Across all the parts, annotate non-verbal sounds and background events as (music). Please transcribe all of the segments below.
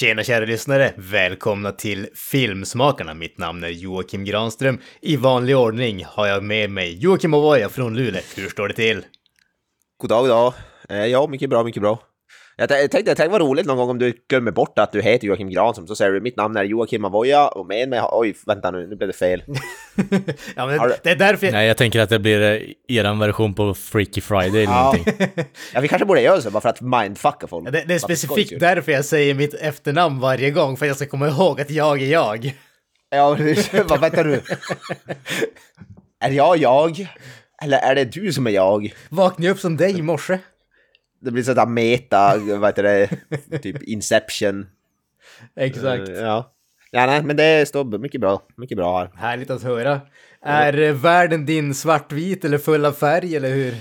Tjena kära lyssnare! Välkomna till Filmsmakarna. Mitt namn är Joakim Granström. I vanlig ordning har jag med mig Joakim Ovoja från Luleå. Hur står det till? God dag, god dag. Eh, ja, mycket bra, mycket bra. Jag jag tänkte, jag tänkte vad roligt någon gång om du glömmer bort att du heter Joakim Granström, så säger du mitt namn är Joakim Avoya och med mig har... Oj, vänta nu, nu blev det fel. (laughs) ja, men du- det är därför jag... Nej, jag tänker att det blir eh, eran version på Freaky Friday eller någonting. (laughs) Ja, vi kanske borde göra så bara för att mindfucka folk. Ja, Det, det är specifikt skull. därför jag säger mitt efternamn varje gång, för att jag ska komma ihåg att jag är jag. Ja, vad vänta nu. (laughs) Är jag jag? Eller är det du som är jag? Vaknade jag upp som dig i morse? Det blir sådär meta, vad heter det, (laughs) typ Inception. Exakt. Eh, Ja. Ja, nej, men det står mycket bra, mycket bra här. Härligt att höra. Är eh, världen din svartvit eller full av färg, eller hur?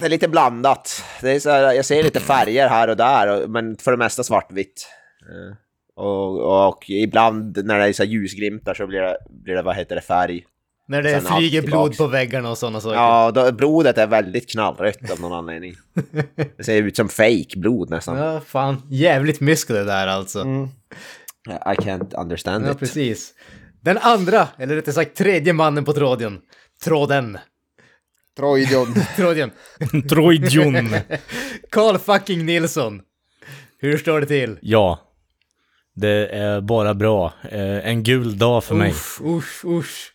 Det är lite blandat. Det är så här, jag ser lite färger här och där, men för det mesta svartvitt. Eh, Och, och ibland när det är så ljusglimtar så blir det, blir det, vad heter det, färg. När det Sen flyger blod tillbaks. på väggarna och sådana saker. Ja, då, blodet är väldigt knallrött av någon anledning. (laughs) Det ser ut som fake blod nästan. Ja, fan. Jävligt mysko det där alltså. I can't understand Ja, it. precis. Den andra, eller rättare sagt tredje mannen på tråden. Tråden. Troidion. (laughs) Tråden. (laughs) Troidjon! Carl fucking Nilsson. Hur står det till? Ja. Det är bara bra. Eh, en gul dag för mig. Usch, usch, usch.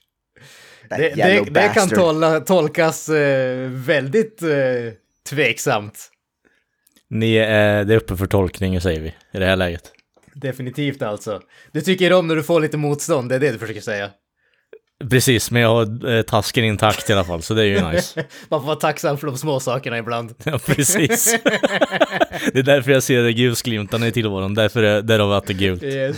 Det, det, det kan tolka, tolkas eh, väldigt eh, tveksamt. Ni är, det är uppe för tolkning säger vi i det här läget. Definitivt alltså. Du tycker om när du får lite motstånd, det är det du försöker säga. Precis, men jag har eh, tasken intakt i alla fall, så det är ju nice. (laughs) Man får vara tacksam för de små sakerna ibland. (laughs) Ja, precis. (laughs) det är därför jag ser ljusglimtarna i tillvaron, därför är, därav att det är gult. Yes.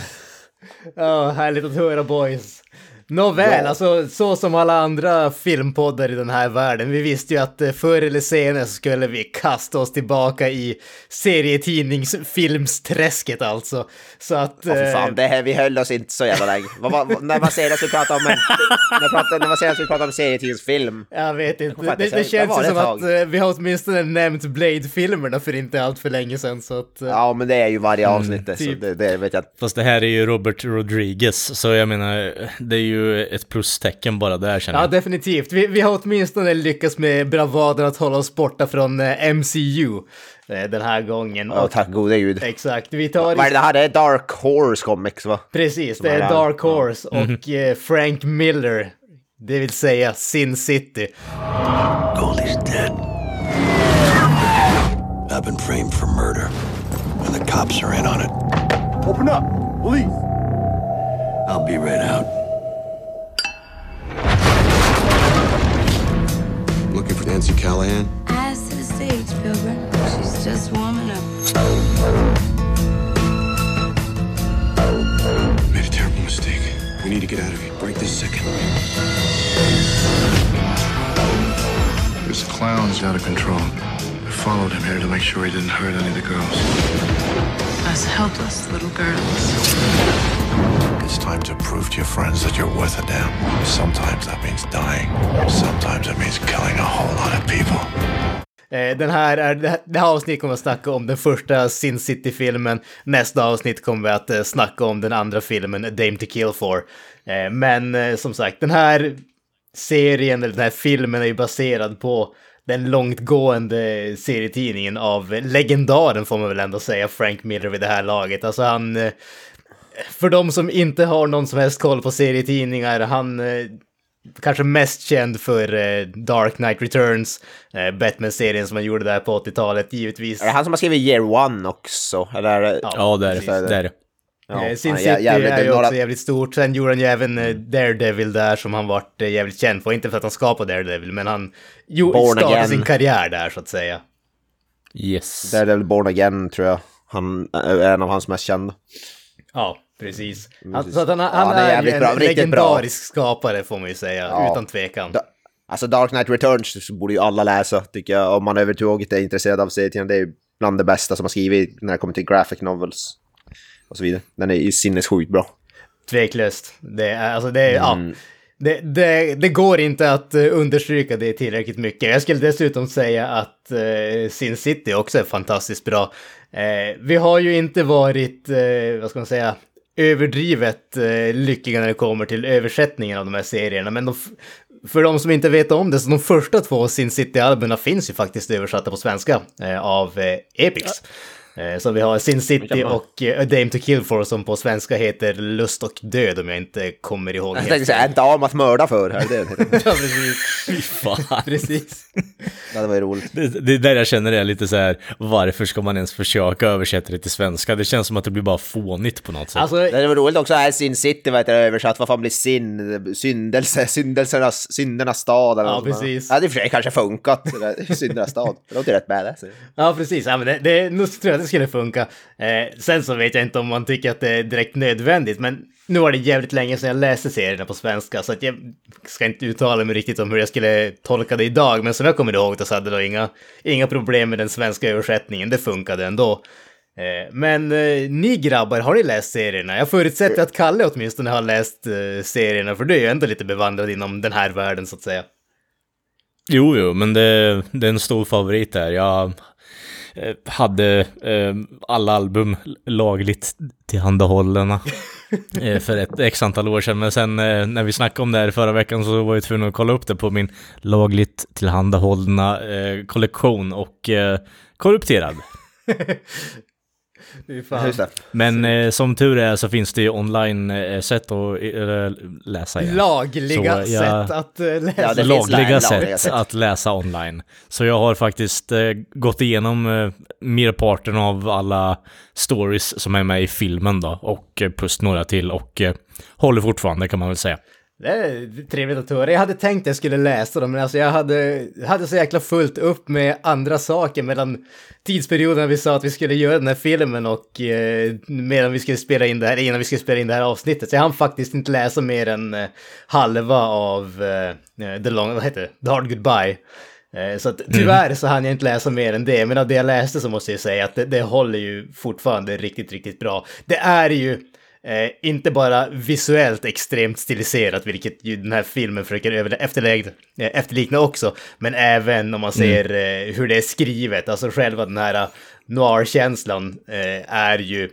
Ja, härligt att höra boys. Nåväl, Ja. alltså så som alla andra filmpoddar i den här världen. Vi visste ju att eh, förr eller senare så skulle vi kasta oss tillbaka i serietidningsfilmsträsket alltså. Så att... Ja, för eh, fan, det här, vi höll oss inte så jävla länge. Vad, vad, när var senast vi pratade om en... När, pratade, när var senast vi pratade om serietidningsfilm? Jag vet inte. kommer Det, det känns det som det att eh, vi har åtminstone nämnt Blade-filmerna för inte allt för länge sedan. Så att, Ja, men det är ju varje avsnitt det, så typ. det, det vet jag. Fast det här är ju Robert Rodriguez, så jag menar, det är ju ett plustecken bara där känner Ja, jag. definitivt. Vi, vi har åtminstone lyckats med bravaden att hålla oss borta från eh, MCU eh, den här gången. Ja, tack gode gud. Exakt, vi tar... Vad är det här? Det är Dark Horse Comics va? Precis, det är Dark Horse och eh, Frank Miller. Det vill säga Sin City. Goldie's dead. I've been framed for murder, and the cops are in on it. Open up! Police! I'll be right out. Looking for Nancy Callahan? Eyes to the stage, Pilgrim. She's just warming up. Made a terrible mistake. We need to get out of here right this second. This clown's out of control. I followed him here to make sure he didn't hurt any of the girls. Us helpless little girls. It's time to prove to your friends that you're worth a damn. Sometimes that means dying. Sometimes it means killing a whole lot of people. Eh, den här, är, det här- avsnittet kommer att snacka om den första Sin City-filmen. Nästa avsnitt kommer vi att eh, snacka om den andra filmen, Dame to Kill For. Eh, men som sagt, den här serien, eller den här filmen är ju baserad på den långtgående serietidningen av legendaren får man väl ändå säga, Frank Miller vid det här laget. Alltså han... För de som inte har någon som helst koll på serietidningar, han eh, kanske mest känd för eh, Dark Knight Returns, eh, Batman-serien som han gjorde där på 80-talet givetvis. Är det han som har skrivit Year One också? Eller är det... Ja, det är precis. det. det. Är det. Eh, Sin han City jä- jävligt- är ju några- också jävligt stort. Sen gjorde han ju även eh, Daredevil där som han vart eh, jävligt känd för. Inte för att han skapade Daredevil, men han startade Again. sin karriär där så att säga. Yes. Väl Born Again tror jag. Han är en av hans mest kända. Ja, precis. Han, precis. så att han, Ja, han är är, jävligt en bra, legendarisk skapare får man ju säga, Ja. utan tvekan. Da- Alltså Dark Knight Returns borde ju alla läsa, tycker jag. Om man överhuvudtaget är intresserad av serien. Det är ju bland det bästa som har skrivit när det kommer till graphic novels. Och så vidare. Den är ju sinnessjukt bra. Tveklöst. Det, är, alltså det, är, ja, Mm. det, det, det går inte att eh, understryka det tillräckligt mycket. Jag skulle dessutom säga att uh, Sin City också är fantastiskt bra. Eh, vi har ju inte varit, eh, vad ska man säga, överdrivet eh, lyckliga när det kommer till översättningen av de här serierna, men de, för de som inte vet om det, så de första två Sin City-albumen finns ju faktiskt översatta på svenska eh, av eh, Epix. Ja. Så vi har Sin City och eh, A Dame to Kill For som på svenska heter Lust och Död om jag inte kommer ihåg Jag tänkte säga, en dam att mörda för. Här, det, det, (laughs) Ja, precis. Fy fan. precis. (laughs) det var ju roligt. Det, det är där jag känner det är lite så här, varför ska man ens försöka översätta det till svenska? Det känns som att det blir bara fånigt på något sätt. Alltså, Det var roligt också, här Sin City, vad heter det översatt? Vad fan blir sin? Syndelse, syndelsernas, syndernas stad eller Ja, precis. Ja, det i och för sig kanske funkat. det Syndernas stad. Det låter rätt badass. ja, precis. Ja, men det, det, nu tror jag det skulle funka. Eh, sen så vet jag inte om man tycker att det är direkt nödvändigt, men nu var det jävligt länge sedan jag läste serierna på svenska, så att jag ska inte uttala mig riktigt om hur jag skulle tolka det idag, men som jag kommer ihåg det så hade jag inga, inga problem med den svenska översättningen, det funkade ändå. Eh, Men eh, ni grabbar, har ni läst serierna? Jag förutsätter att Kalle åtminstone har läst eh, serierna, för du är ju ändå lite bevandrad inom den här världen så att säga. Jo, jo, men det, det är en stor favorit där. Jag hade eh, alla album lagligt tillhandahållna (laughs) eh, för ett x antal år sedan. Men sen eh, när vi snackade om det här förra veckan så var jag tvungen att kolla upp det på min lagligt tillhandahållna eh, kollektion och eh, korrupterad. (laughs) Fy fan. Just det. Men eh, som tur är så finns det ju online-sätt att eh, läsa igen. Lagliga Så, ja. sätt att eh, läsa. Ja, det lagliga lagliga sätt sätt. att läsa online. Så jag har faktiskt eh, gått igenom eh, merparten av alla stories som är med i filmen då, och eh, plus några till, och eh, håller fortfarande kan man väl säga. Det är trevligt att höra. Jag hade tänkt att jag skulle läsa dem, men alltså jag hade, hade så jäkla fullt upp med andra saker mellan tidsperioden när vi sa att vi skulle göra den här filmen och eh, medan vi skulle spela in det här, innan vi skulle spela in det här avsnittet. Så jag hann faktiskt inte läsa mer än eh, halva av eh, The Long, vad heter det? The Hard Goodbye. Eh, Så att, tyvärr så hann jag inte läsa mer än det, men av det jag läste så måste jag säga att det, det håller ju fortfarande riktigt, riktigt bra. Det är ju eh, inte bara visuellt extremt stiliserat, vilket ju den här filmen försöker efterlägg- eh, efterlikna också, men även om man ser eh, hur det är skrivet, alltså själva den här eh, noir-känslan eh, är ju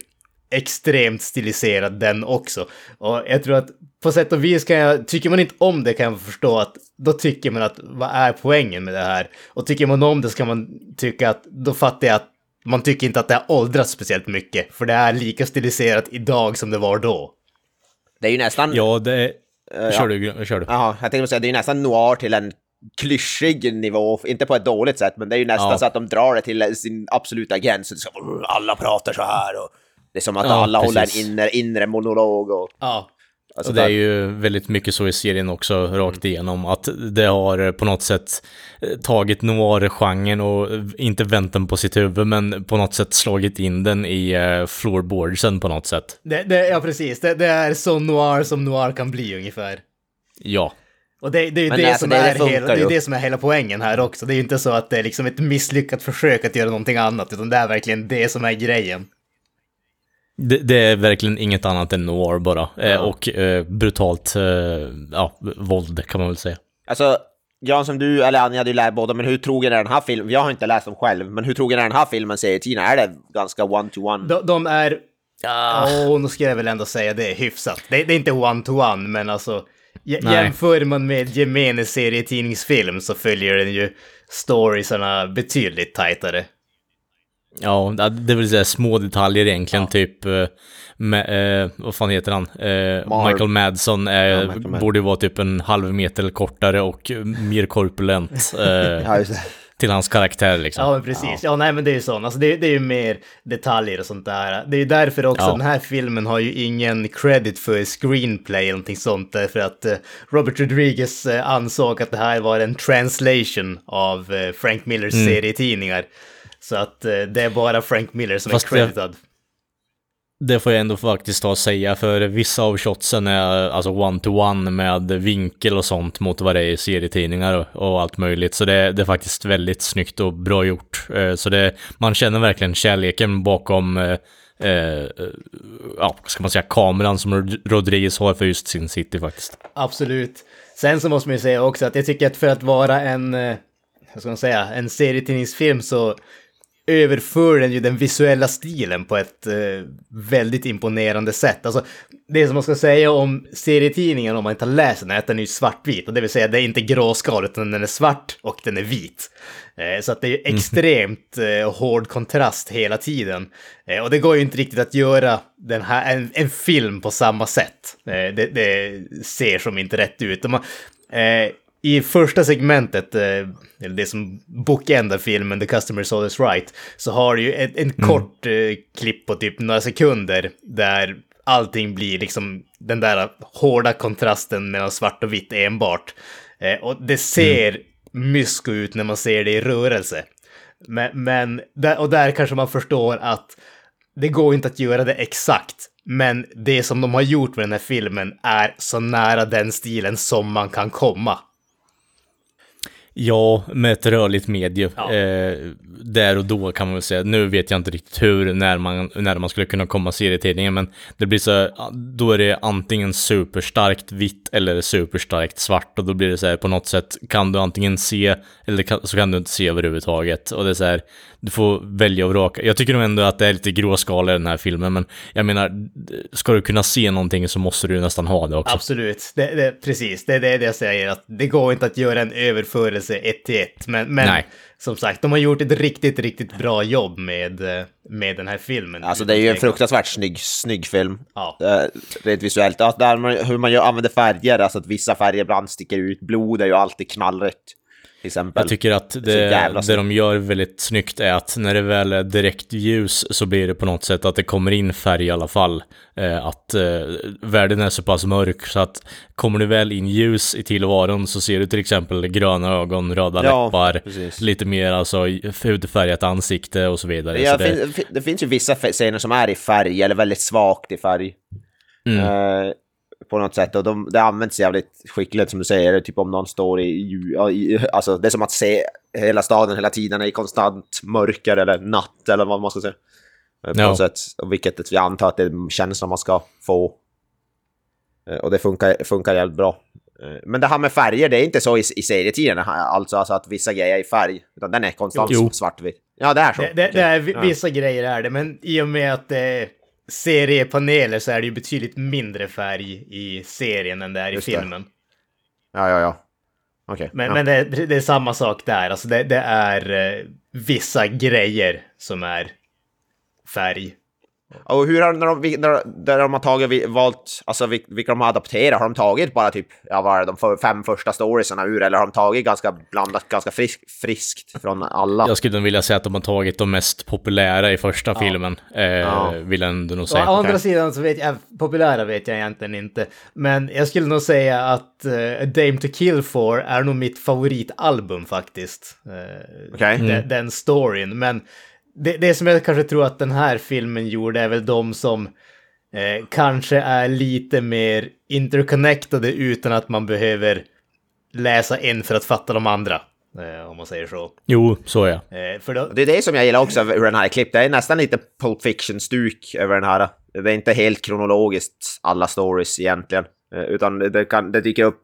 extremt stiliserad den också. Och jag tror att på sätt och vis kan jag, tycker man inte om det kan jag förstå att då tycker man att vad är poängen med det här? Och tycker man om det så kan man tycka att då fattar jag att man tycker inte att det har åldrats speciellt mycket, för det är lika stiliserat idag som det var då. Det är ju nästan... Ja, det... ja. Kör du, kör du. Jaha, jag tänkte säga det är ju nästan noir till en klyschig nivå, inte på ett dåligt sätt, men det är ju nästan Ja. så att de drar det till sin absoluta gräns. Så alla pratar så här och det är som att Ja, alla håller en precis. inre, inre monolog och... Ja, Alltså det är ju väldigt mycket så i serien också, rakt igenom, att det har eh, på något sätt eh, tagit noir-genren och eh, inte vänt den på sitt huvud, men på något sätt slagit in den i floorboardsen på något sätt. det, det, ja precis. Det, det är så noir som noir kan bli ungefär. Ja. Och det, det är ju det, alltså, som det- det är funkar hela, det är det som är hela poängen här också. Det är ju inte så att det är liksom ett misslyckat försök att göra någonting annat, utan det är verkligen det som är grejen. Det, det är verkligen inget annat än noir bara. Eh, och eh, brutalt, eh, ja, våld kan man väl säga. Alltså, Jan som du, eller Anja, du lär båda, men hur trogen är den här filmen? Jag har inte läst dem själv, men hur trogen är den här filmen serietidningen? Är det ganska one-to-one? De, de är... Åh, nu ska jag väl ändå säga det är hyfsat. Det, det är inte one-to-one, men alltså... j- Nej. Jämför man med gemene serietidningsfilm så följer den ju storiesarna betydligt tajtare. Ja, det vill säga små detaljer egentligen, typ eh, med, eh, vad fan heter han? Eh. Michael Madsen eh, Michael Madsen. borde ju vara typ en halv meter kortare och eh, mer korpulent (laughs) eh, Ja, just det. till hans karaktär liksom. Ja, men precis. Ja, nej, men det är ju sånt. Alltså, det, det är ju mer detaljer och sånt där. Det är ju därför också Ja. den här filmen har ju ingen credit för screenplay eller någonting sånt. Därför att eh, Robert Rodriguez eh, ansåg att det här var en translation av eh, Frank Millers serietidningar. Så att eh, det är bara Frank Miller som Fast är det- creditad. Det får jag ändå faktiskt ta och säga, för vissa av shotsen är alltså one-to-one med vinkel och sånt mot vad det är i serietidningar och, och allt möjligt. Så det, det är faktiskt väldigt snyggt och bra gjort. Eh, Så det, man känner verkligen kärleken bakom, eh, eh, ja, ska man säga, kameran som Rod- Rodriguez har för just sin city faktiskt. Absolut. Sen så måste man ju säga också att jag tycker att för att vara en, vad ska man säga, en serietidningsfilm så överför den ju den visuella stilen på ett eh, väldigt imponerande sätt. Alltså, det som man ska säga om serietidningen om man inte har läst den är att den är svartvit. Och det vill säga det är inte gråskal utan den är svart och den är vit. Eh, så att det är ju extremt eh, hård kontrast hela tiden. Eh, och det går ju inte riktigt att göra den här, en, en film på samma sätt. Eh, det, det ser som inte rätt ut. Man, eh, i första segmentet, eh, eller det som bookendar filmen, The Customer is Always Right, så har du ju ett, en kort eh, klipp på typ några sekunder där allting blir liksom den där hårda kontrasten mellan svart och vitt enbart. Eh, och det ser mysko ut när man ser det i rörelse. Men, men och där kanske man förstår att det går inte att göra det exakt. Men det som de har gjort med den här filmen är så nära den stilen som man kan komma. Ja, med ett rörligt medie. Ja. Eh, där och då kan man väl säga. Nu vet jag inte riktigt hur, när man, när man skulle kunna komma serietidningen, men det blir så då är det antingen superstarkt vitt eller superstarkt svart och då blir det så här på något sätt kan du antingen se eller kan, så kan du inte se överhuvudtaget och det är så här du får välja och vraka. Jag tycker nog ändå att det är lite gråskala i den här filmen, men jag menar, ska du kunna se någonting så måste du nästan ha det också. Absolut, det, det, precis. Det är det jag säger, att det går inte att göra en överförelse ett till ett. Men, men som sagt, de har gjort ett riktigt, riktigt bra jobb med, eh, med den här filmen. Alltså det är ju en fruktansvärt snygg, snygg film. Ja. Eh, Rent visuellt. Ja, där man, hur man gör, använder färger, alltså att vissa färger ibland sticker ut. Blod är ju alltid knallrött. Till exempel. Jag tycker att det, det snyggt. de gör väldigt snyggt är att när det väl är direkt ljus så blir det på något sätt att det kommer in färg i alla fall. Eh, att eh, världen är så pass mörk så att kommer det väl in ljus i tillvaron så ser du till exempel gröna ögon, röda Ja, läppar, precis. lite mer alltså hudfärgat ansikte och så vidare. Ja, så det, det, fin, det finns ju vissa scener som är i färg, eller väldigt svagt i färg. Mm. Eh, på något sätt. Och de, det används jävligt skickligt som du säger. Typ om någon står i, i... Alltså det är som att se hela staden hela tiden i konstant mörker eller natt eller vad man ska säga. Eh, På Ja. något sätt. Och vilket jag antar att det är känslan man ska få. Eh, Och det funkar, funkar jävligt bra. Eh, Men det här med färger, det är inte så i, i serietiden. Alltså, alltså att vissa grejer är i färg. Utan den är konstant Jo. svartvit. Ja, det är så. Det, det, det är, vi- Ja. vissa grejer är det, men i och med att det seriepaneler så är det ju betydligt mindre färg i serien än det är i Just det. filmen. Ja, ja, ja. Okej. Men, ja. men det, det är samma sak där, alltså det, det är eh, vissa grejer som är färg. Och hur har när de, när, där de har tagit, vi- valt, alltså vil- vilka de har adapterat, har de tagit bara typ, ja vad är det, de fem första storiesarna ur, eller har de tagit ganska blandat, ganska frisk, friskt från alla? jag skulle vilja säga att de har tagit de mest populära i första filmen. Eh, Ja. Vill jag ändå nog Å säga. andra okej. sidan så vet jag, populära vet jag egentligen inte. Men jag skulle nog säga att uh, A Dame to Kill For är nog mitt favoritalbum faktiskt. Eh, Okej. de- Den storyn. Men det, det som jag kanske tror att den här filmen gjorde är väl de som eh, kanske är lite mer interconnectade utan att man behöver läsa en för att fatta de andra. Eh, om man säger så. Jo, så jag. Eh, för då, Det är det som jag gillar också hur den här är klippt. Det är nästan lite Pulp Fiction-stuk över den här. Det är inte helt kronologiskt alla stories egentligen. Eh, Utan det, kan, det dyker upp,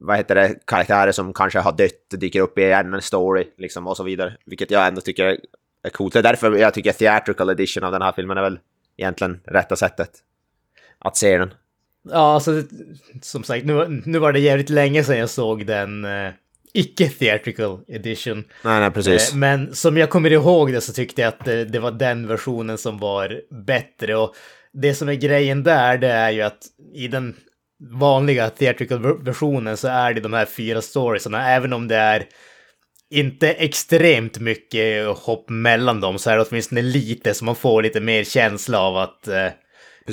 vad heter det, karaktärer som kanske har dött, dyker upp i en story liksom och så vidare. Vilket jag ändå tycker är coolt. Det är därför jag tycker theatrical edition av den här filmen är väl egentligen rätta sättet att se den. Ja, alltså som sagt, nu, var- nu var det jävligt länge sedan jag såg den eh, icke-theatrical edition. Nej, nej, precis. Eh, men som jag kommer ihåg det så tyckte jag att det, det var den versionen som var bättre. Och det som är grejen där, det är ju att i den vanliga theatrical ver- versionen så är det de här fyra storiesarna, även om det är inte extremt mycket hopp mellan dem så är det åtminstone lite så man får lite mer känsla av att eh,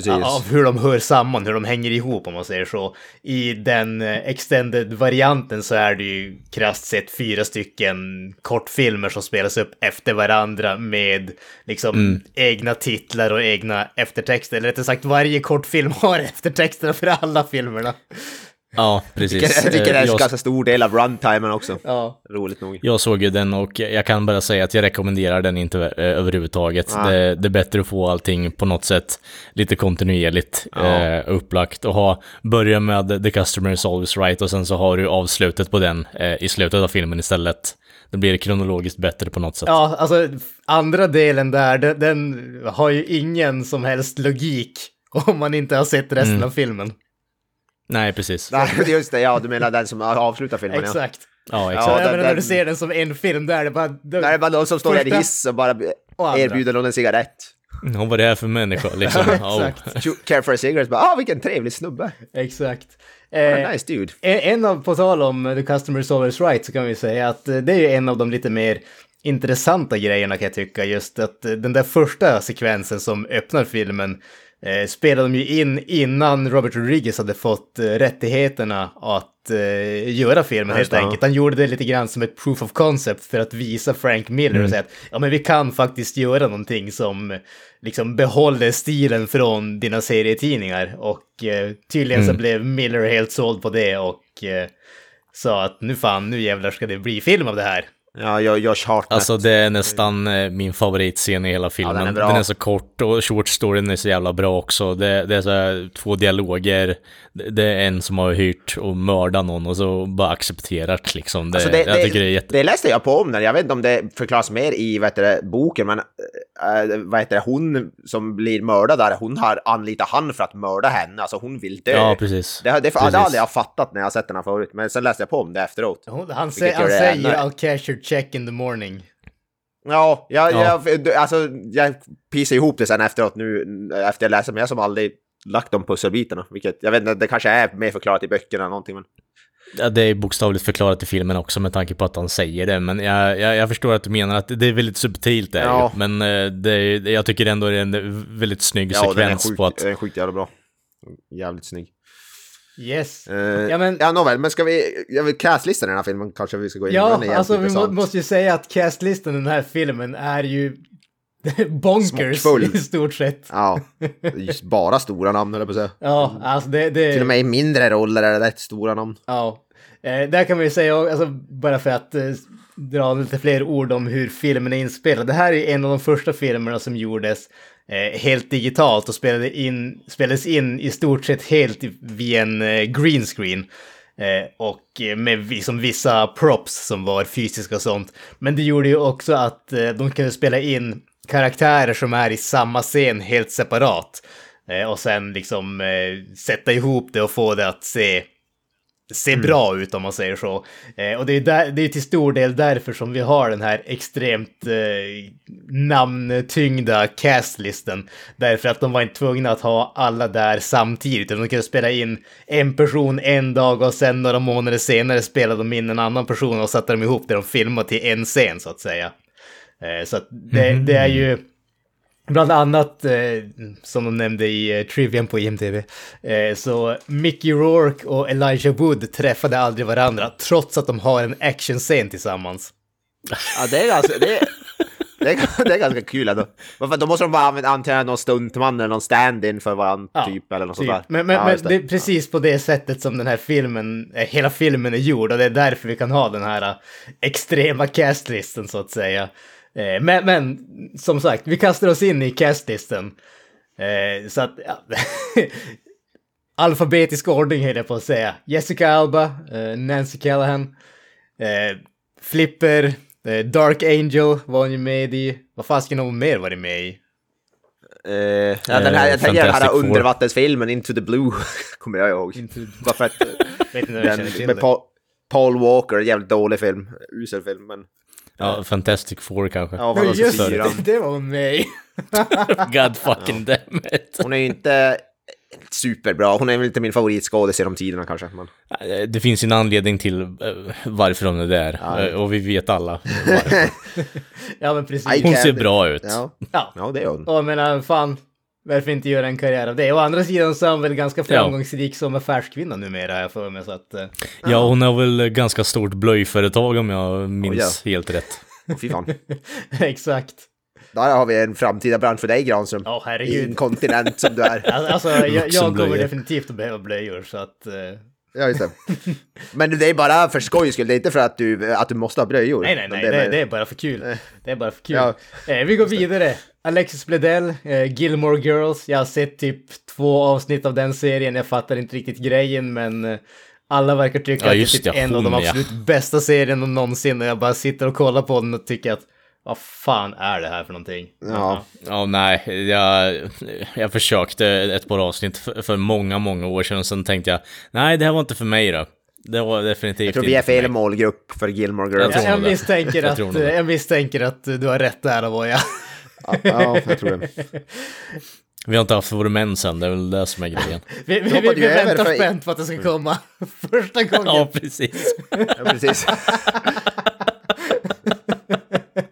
av hur de hör samman, hur de hänger ihop om man säger så. I den eh, extended-varianten så är det ju krasst sett fyra stycken kortfilmer som spelas upp efter varandra med liksom egna titlar och egna eftertexter. Eller rättare sagt, varje kortfilm (laughs) har eftertexter för alla filmerna. Ja, precis. Jag tycker det är Eh, en jag, ganska stor del av runtimen också. Ja. Roligt nog. jag såg ju den och jag kan bara säga att jag rekommenderar den inte eh, överhuvudtaget. Nej. Det, det är bättre att få allting på något sätt lite kontinuerligt eh, upplagt och ha, börja med The Customer is always right och sen så har du avslutet på den eh, i slutet av filmen istället. Då blir det kronologiskt bättre på något sätt. Ja, alltså andra delen där, den, den har ju ingen som helst logik om man inte har sett resten av filmen. Nej, precis. (laughs) Nej, just det, ja, du menar den som avslutar filmen, ja. Exakt. Ja, exakt. Ja, den- menar, när den- du ser den som en film, där är det bara... Där är det bara någon som står i en Första hiss och bara och erbjuder någon en cigarett. Ja, vad det är för människa liksom. (laughs) Cho- Care for a cigarette, bara ah vilken trevlig snubbe. Exakt. Eh, nice dude. En en av, på tal om The Customer is always right, så kan vi säga att eh, det är ju en av de lite mer intressanta grejerna kan jag tycka. Just att eh, den där första sekvensen som öppnar filmen eh, spelade de ju in innan Robert Rodriguez hade fått eh, rättigheterna att eh, göra filmen helt enkelt. Han gjorde det lite grann som ett proof of concept för att visa Frank Miller och säga att ja men vi kan faktiskt göra någonting som liksom behåller stilen från dina serietidningar. Och eh, tydligen så blev Miller helt såld på det och eh, sa att nu fan, nu jävlar ska det bli film av det här. Ja, jag, Josh Hartnett. Alltså det är nästan eh, min favoritscen i hela filmen. den är den, är så kort och short storyn är så jävla bra också. Det, det är så här, två dialoger. Det, det är en som har hyrt och mördat någon och så bara accepterat liksom. Det, Alltså det, jag tycker det är jätte... det läste jag på om den. Jag vet inte om det förklaras mer i vad heter det, boken, men äh, vad heter det, hon som blir mördad där, hon har anlitat han för att mörda henne. Alltså hon vill dö. Ja, precis. Det, det, det, Precis. det har aldrig jag fattat när jag har sett den här förut, men sen läste jag på om det efteråt. Hon- Han, Vilket sä- han det säger I'll cash your check in the morning. Ja, jag, Ja. Jag, alltså, jag pissade ihop det sen efteråt nu, efter jag läste, men jag som aldrig lagt de pusselbitarna. Vilket, jag vet inte, det kanske är mer förklarat i böckerna eller någonting, men... Ja, det är bokstavligt förklarat i filmen också med tanke på att han säger det. Men jag, jag, jag förstår att du menar att det är väldigt subtilt det är Ja. ju. Men eh, det är, jag tycker ändå det är en väldigt snygg Ja, den sekvens sjukt, på att... den är sjukt jävla bra. Jävligt snygg. Yes. Eh, Ja, men- ja nåväl, men ska vi... Jag vill castlistan i den här filmen kanske vi ska gå in Ja, Den är alltså vi må, måste ju säga att castlistan i den här filmen är ju (laughs) bonkers Smockfull. i stort sett. Ja, bara stora namn höll jag på att säga. Ja, alltså det... det Till och med i mindre roller är det rätt stora namn. Ja, eh, där kan man ju säga, alltså, bara för att eh, dra lite fler ord om hur filmen är inspelad. Det här är en av de första filmerna som gjordes eh, helt digitalt och spelade in, spelades in i stort sett helt via en eh, green screen. Eh, och eh, med liksom vissa props som var fysiska och sånt. Men det gjorde ju också att eh, de kunde spela in karaktärer som är i samma scen helt separat. Eh, och sen liksom eh, sätta ihop det och få det att se ser bra ut om man säger så. Eh, och det är, där, det är till stor del därför som vi har den här extremt eh, namntyngda castlisten. Därför att de var inte tvungna att ha alla där samtidigt. De kunde spela in en person en dag och sen några månader senare spelade de in en annan person och satte de ihop det de filmade till en scen så att säga. Eh, så att det, det är ju... Bland annat, eh, som de nämnde i eh, Trivian på eh, så Mickey Rourke och Elijah Wood träffade aldrig varandra, trots att de har en actionscen tillsammans. Ja, det är ganska... Det är, det är, det är ganska kul ändå. Varför- Då måste de bara använda någon stuntman eller någon stand-in för varandra Ja, typ eller något Typ. sånt där. Men, men, ja, men det är precis på det sättet som den här filmen, hela filmen är gjord och det är därför vi kan ha den här extrema castlisten så att säga. Eh, Men, men som sagt, vi kastar oss in i castlisten. Eh, Så att, ja. (laughs) Alfabetisk ordning höll jag på att säga. Jessica Alba, eh, Nancy Callahan, eh, Flipper, eh, Dark Angel var hon ju med i. Vad fasken har hon mer varit med i? Eh, ja, den här, jag tänker den här undervattensfilmen Into the Blue, (laughs) kommer jag ihåg. Bara för att (laughs) den, med Paul Walker, jävligt dålig film, usel film, men Ja, Fantastic Four kanske. ja, Ja, vad just det, det var hon med. (laughs) God fucking damn it. Hon är ju inte superbra, hon är väl inte min favoritskådis genom tiderna kanske. Men... Eh, Det finns ju en anledning till eh, varför hon är där. Eh, Och vi vet alla (laughs) varför. Ja men precis. Hon ser bra ut. Ja. Ja. ja, det är hon. Och jag menar, fan. Varför inte göra en karriär av det? Å andra sidan så är hon väl ganska framgångsrik som affärskvinna numera, har jag för mig. Så att, eh, Ja, hon har väl ganska stort blöjföretag om jag minns helt rätt. Åh, Fy fan. (laughs) exakt. Där har vi en framtida bransch för dig Granström. Ja, herregud. Inkontinent som du är. (laughs) Alltså, jag, jag kommer definitivt att behöva blöjor, så att... eh, Ja, just det. Men det är bara för skojs skull, det är inte för att du, att du måste ha blöjor. Nej, nej, nej, det, är- det är bara för kul. Det är bara för kul. Ja. Eh, vi går vidare. Alexis Bledel, eh, Gilmore Girls. Jag har sett typ två avsnitt av den serien. Jag fattar inte riktigt grejen, men eh, alla verkar tycka Ja, att det är typ en av de ja. absolut bästa serierna någonsin. Och jag bara sitter och kollar på den och tycker att vad fan är det här för någonting? Ja. Ja, nej, jag, jag försökte ett par avsnitt för, för många, många år sedan, sen tänkte jag, nej, det här var inte för mig då. Det var definitivt Jag tror inte vi är fel målgrupp för Gilmore Jag Girls. tror Jag, jag, misstänker Jag att, jag misstänker att du har rätt där, Avoya. Ja, ja, jag tror det. Vi har inte haft vår män sen, det är väl det som är grejen. Vi, vi, vi, vi väntar för- spänt på att det ska komma (laughs) första gången. Ja, precis. Ja, precis. (laughs)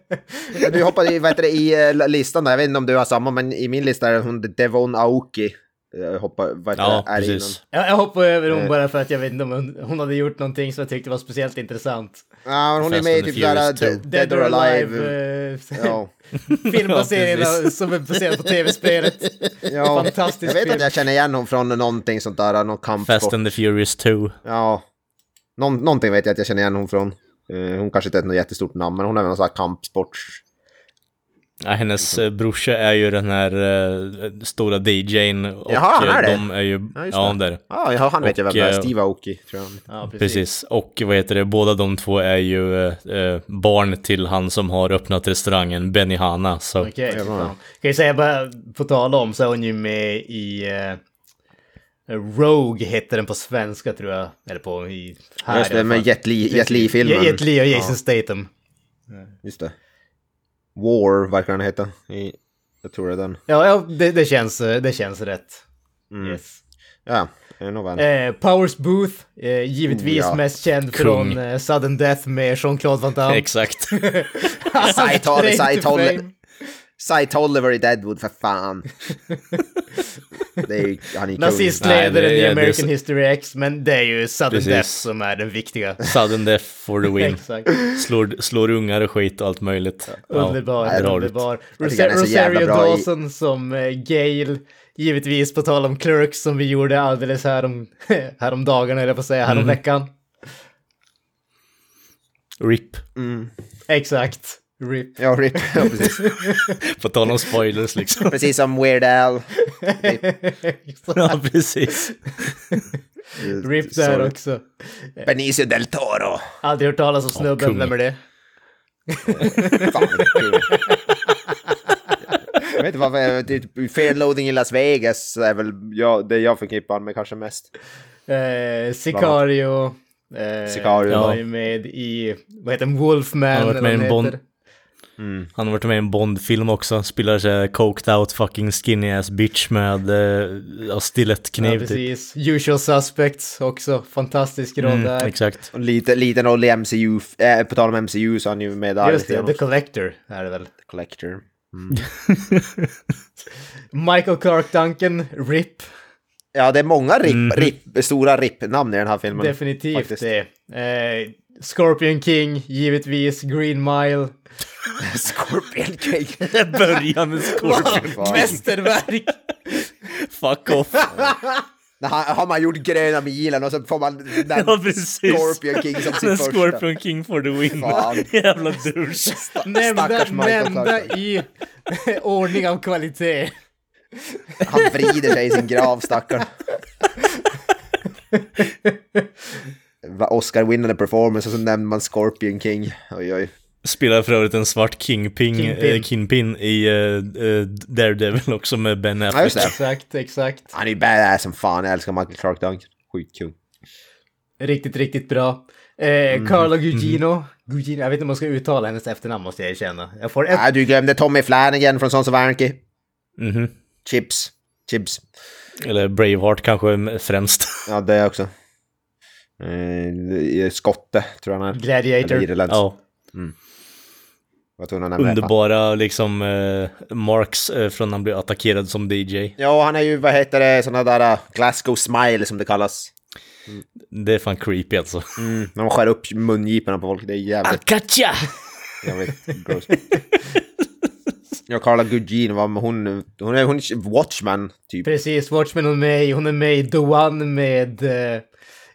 (laughs) Du hoppade i, vad heter det, i eh, listan där, jag vet inte om du har samma, men i min lista är hon Devon Aoki. Jag hoppar, vad heter Ja, det, är precis. Jag, jag hoppar över hon Eh. bara för att jag vet inte om hon, hon hade gjort någonting som jag tyckte var speciellt intressant. Ja, hon är med i typ Furious Dead, Dead or Alive. eh, (laughs) Ja. precis. som är baserade på tv-spelet. Ja, Fantastisk jag vet film. att jag känner igen hon från någonting sånt där, någon kampsport. Fast and the Furious 2. Ja, Någon, någonting vet jag att jag känner igen hon från. Eh, hon kanske inte är ett något jättestort namn, men hon är väl någon sån här kampsport. Ja, hennes eh, brorsa är ju den här eh, stora DJn och Jaha, han är det? de är ju... Ja, just Ja, det. där. Ja, ja han vet jag vem Och, det är. Steve Aoki, tror jag. Ja, precis. Precis, och vad heter det, båda de två är ju eh, barn till han som har öppnat restaurangen Benihana. Så Okej, Ja, bra. fan. Kan jag säga bara, på tal om så är hon ju med i eh, Rogue hette den på svenska tror jag. Eller på i... Här Just det, med. Jet Li- Jet Li-filmen. Jet Li och Jason Statham. Just det. War verkar den heta. I, jag tror det är den. Ja, ja det, det, känns, det känns rätt. Mm. Yes. Ja, det är nog väl. Eh, Powers Booth, eh, givetvis Oh, ja. mest känd Kung. från eh, Sudden Death med Jean-Claude Van Damme. exakt. Cy Toll- Straight Cy Tolliver i Deadwood, för fan. (laughs) det är ju, han är. Nazistledaren Nej, det- i American History X, men det är ju Sudden Precis. Death som är den viktiga. Sudden death for the win. (laughs) Slår, slår ungar och skit och allt möjligt. Underbar, Ja, underbar. Jag är så jävla Rosario bra i- Dawson som eh, Gail. Givetvis på tal om Clerks som vi gjorde alldeles härom, (laughs) härom dagarna, eller på att säga, härom Mm. veckan. RIP. Exakt. RIP. Ja, RIP. (laughs) Ja, precis. På tal om spoilers liksom. precis som Weird Al. (laughs) ja, precis. RIP där Sorry. också. Benicio del Toro. Aldrig hört talas om snubben, kung. vem är det? Fan, kung. Jag vet inte varför, typ, Fair Loading i Las Vegas är väl jag, det jag förknippar med kanske mest. Eh, Sicario. Eh, Sicario, var ja. ju med i, vad heter den, Wolfman. Han har varit eller med i en Bond. Heter. Han har varit med i en Bond-film också. Spelar sig coked out fucking skinny ass bitch med uh, Ja, stilettkniv typ. precis. Usual Suspects också. Fantastisk roll Mm, där. exakt. Och lite, liten roll i MCU, äh, på tal om MCU så är han ju med där. Just lite det, The Collector är det väl. också. Collector. (laughs) Michael Clark Duncan, RIP. Ja, det är många RIP, Mhm. RIP, stora RIP-namn i den här filmen. Definitivt faktiskt. det. Eh, Scorpion King, givetvis. Green Mile. (laughs) Scorpion King. Börja med Scorpion. Fan. Mästerverk! Fuck off. Han- har man gjort gröna milen och så får man den Ja. Scorpion King som sin första. Scorpion King for the win. Fan. (laughs) Jävla douche. Nämnda, nämnda i (laughs) ordning av kvalitet. Han vrider sig i sin grav, stackarn. Oscar-vinnande performance och så nämner man Scorpion King. Oj, oj. Spelar för övrigt en svart Kingpin, Kingpin. Kingpin. Kingpin i uh, Daredevil också med Ben Ja, Affleck. det. Exakt, exakt. Han är badass som fan, jag älskar Michael Clark Duncan. Skitkul. Riktigt, riktigt bra. Eh, Mm. Carla Gugino. Gugino. Jag vet inte om man ska uttala hennes efternamn måste jag erkänna. Jag får ett... Ah, du glömde Tommy Flanagan från Sons of Anarchy. Mhm. Chips. Chips. Eller Braveheart kanske främst. (laughs) Ja, det också. Eh, skotte, tror jag han är. Gladiator. Eller ja. Var tvungen att nämna det. Underbara liksom eh, marks eh, från när han blev attackerad som DJ. Ja, han är ju, vad heter det, såna där uh, Glasgow smile som det kallas. Det är fan creepy alltså. Mm, när man skär upp mungiporna på folk, det är jävligt, Akacha! jävligt gross. Ja, Carla Gugino, vad- hon, hon är, hon är Watchman, typ. Precis, Watchmen hon är med. Hon är med i The One med uh,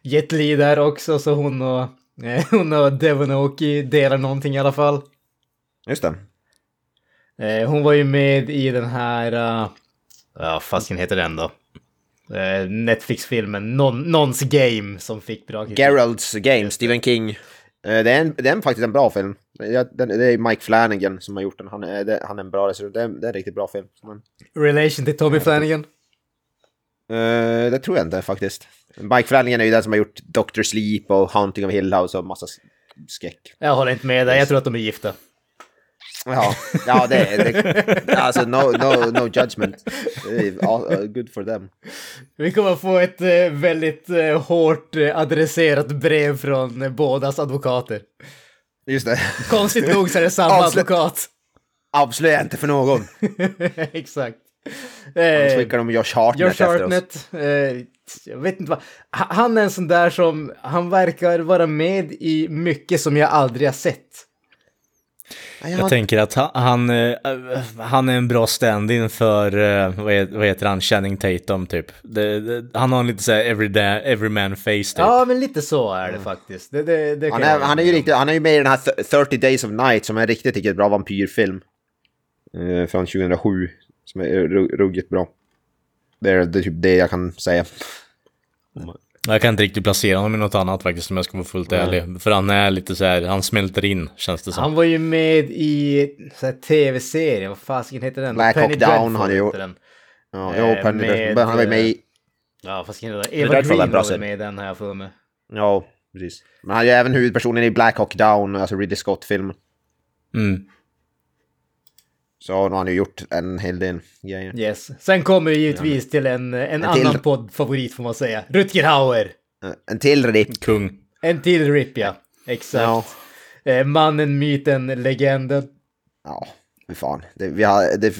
Jet Li där också, så hon och, eh, hon och Devon Aoki delar någonting i alla fall. Just det. Eh, hon var ju med i den här, uh, ja fasken heter den då? Eh, Netflix-filmen Non, Nons Game som fick bra kritik. Geralds Game, Stephen King. Eh, Det är, en, det är faktiskt en bra film. Ja, den- Det är Mike Flanagan som har gjort den. Han är, det, han är en bra regissör. Det, är- det är en riktigt bra film. Men, Relation till Tommy Flanagan. eh, det tror jag inte faktiskt. Mike Flanagan är ju den som har gjort Doctor Sleep och Haunting of Hill House och massa skräck. Jag håller inte med dig, jag tror att de är gifta. Ja, ja det är... (laughs) Alltså, no, no, no judgment. Good for them. Vi kommer få ett eh, väldigt eh, hårt eh, adresserat brev från bådas advokater. Just det. Konstigt nog så är det samma Avslö- advokat. Avslöja inte för någon. (laughs) Exakt. Eh, skickar de Josh Hartnett Josh efter oss. Hartnett, eh, jag vet inte vad, ha- han är en sån där som, han verkar vara med i mycket som jag aldrig har sett. Jag tänker att han, han, eh, han är en bra stand-in för, eh, vad heter, han, Channing Tatum typ. Det, det, han har en lite såhär every, da- every man face typ. Ja, men lite så är det faktiskt. Det, det, det Han är, jag han, är ju riktigt, han är ju med i den här th- 30 Days of Night som är en riktigt, riktigt bra vampyrfilm. Eh, från 2007. Som är ru- ruggigt bra. Det är, det är typ det jag kan säga. Jag kan inte riktigt placera honom i något annat faktiskt om jag ska vara fullt ärlig. För han är lite så här, han smälter in känns det som. Han var ju med i tv-serien, vad fasiken heter den? Black Hawk Down har han ju- heter den. Ja, Eh, jo, Penny med, Dreadful. Han var med i... Ja, fasiken heter den? Eva Green var serie. med i den här för mig. Ja, precis. Men han är ju även huvudpersonen i Black Hawk Down, alltså Ridley Scott-filmen. Mm. Så har han ju gjort en hel del grejer. Yes. Sen kommer vi givetvis till en, en, En till. annan poddfavorit får man säga. Rutger Hauer. Eh, En till RIP. Kung. En till RIP ja. Exakt. Eh, mannen, myten, legenden. Ja, fy fan. Det, vi har, det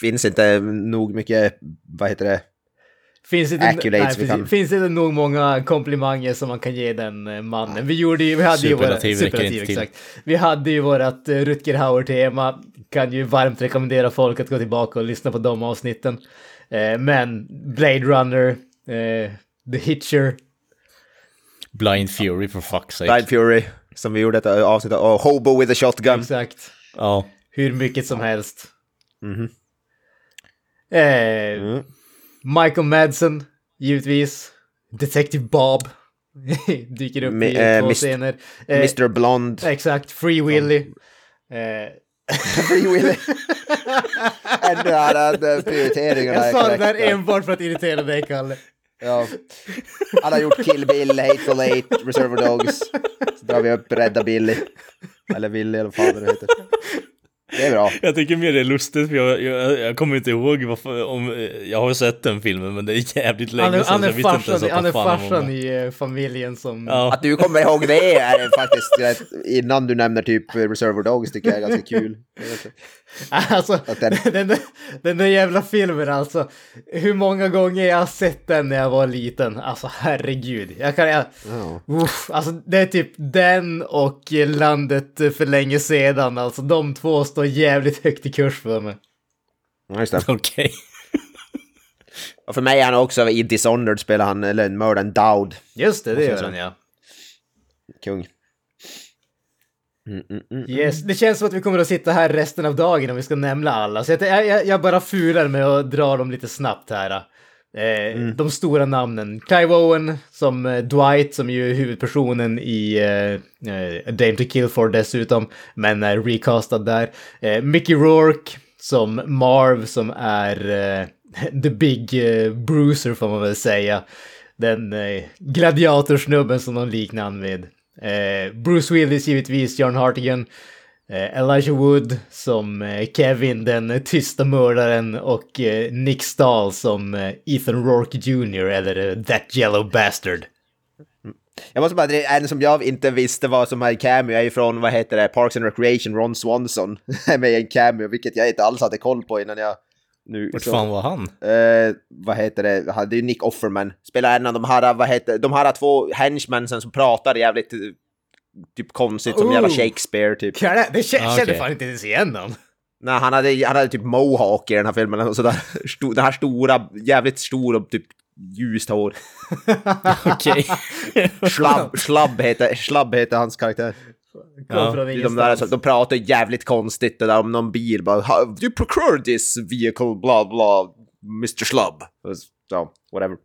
finns inte nog mycket, vad heter det? Finns inte, nej, precis. finns inte nog många komplimanger som man kan ge den eh, mannen. Vi gjorde ju, vi hade ju våra, Superlativ exakt. Vi hade ju vårat uh, Rutger Hauer-tema. Kan ju varmt rekommendera folk att gå tillbaka och lyssna på de avsnitten. Eh, men Blade Runner, eh, The Hitcher, Blind Fury for fuck's sake. Blind Fury, som vi gjorde ett eh, avsnitt av, och Hobo with a Shotgun. exakt. Ja. Hur mycket som helst. Mhm. Eh, Mm. Michael Madsen, givetvis. Detective Bob. (laughs) Dyker upp i eh, två Mr. scener. Eh, Mr Blond. Exakt, Free Willy. Eh, (laughs) Free Willy. (laughs) Ännu är den prioriteringen. jag sa det där enbart för att irritera dig, Kalle. Ja. Han har gjort Kill Bill, Hateful Eight, Reservoir Dogs. Så drar vi upp Rädda Billy. Eller Willy eller vad fan det heter. Det är bra. Jag tycker mer det är lustigt för jag, jag, jag kommer inte ihåg varför, om, jag har sett den filmen men det är jävligt länge Han är, sedan han så är inte farsan, han är farsan i eh, familjen som... Ja. Att du kommer ihåg det är faktiskt rätt, innan du nämner typ Reservoir Dogs tycker jag är ganska kul. (laughs) Alltså, den- (laughs) den, där, den där jävla filmen alltså. Hur många gånger jag har sett den när jag var liten. Alltså herregud. Jag kan... Jag, Ja. uff, alltså det är typ den och Landet för länge sedan. Alltså de två står jävligt högt i kurs för mig. Ja, just det. (laughs) Okej. (laughs) Och för mig är han också i Dishonored spelar han, eller mördaren Dowd. Just det, det gör han ja. Kung. Mm, mm, mm. Yes, det känns som att vi kommer att sitta här resten av dagen om vi ska nämna alla. Så jag, jag, jag bara fular med att dra dem lite snabbt här. Eh, De stora namnen. Clive Owen som eh, Dwight, som ju är huvudpersonen i eh, eh, A Dame to Kill For dessutom, men är recastad där. Eh, Mickey Rourke som Marv som är eh, (laughs) The Big Bruiser får man väl säga. Den gladiatorsnubben som de liknar han med. Bruce Willis givetvis, John Hartigan. Eh, Elijah Wood som eh, Kevin, den tysta mördaren och eh, Nick Stahl som Ethan Rourke Jr. eller That Yellow Bastard. Jag måste bara, det en som jag inte visste vad som är cameo är ifrån, vad heter det, Parks and Recreation, Ron Swanson (laughs) är med i en cameo, vilket jag inte alls hade koll på innan jag... Nu, Vart fan var han? Eh, vad heter det? Det är ju Nick Offerman. Spelar en av de här, vad heter de här två henchmensen som pratar jävligt typ konstigt som jävla Oh. Shakespeare typ. Jag- Det Ah, kände fan inte ens igen dem. Nej, han hade, han hade typ mohawk i den här filmen och sådär. Stor, den här stora, jävligt stor och typ ljust hår. (laughs) Okej. Schlabb, schlabb, heter, schlabb heter hans karaktär. Ja, De, där, de pratar jävligt konstigt det där om någon bil bara "How- You procure this vehicle, bla bla, Mr. Schlabb. Och så- Ja, whatever.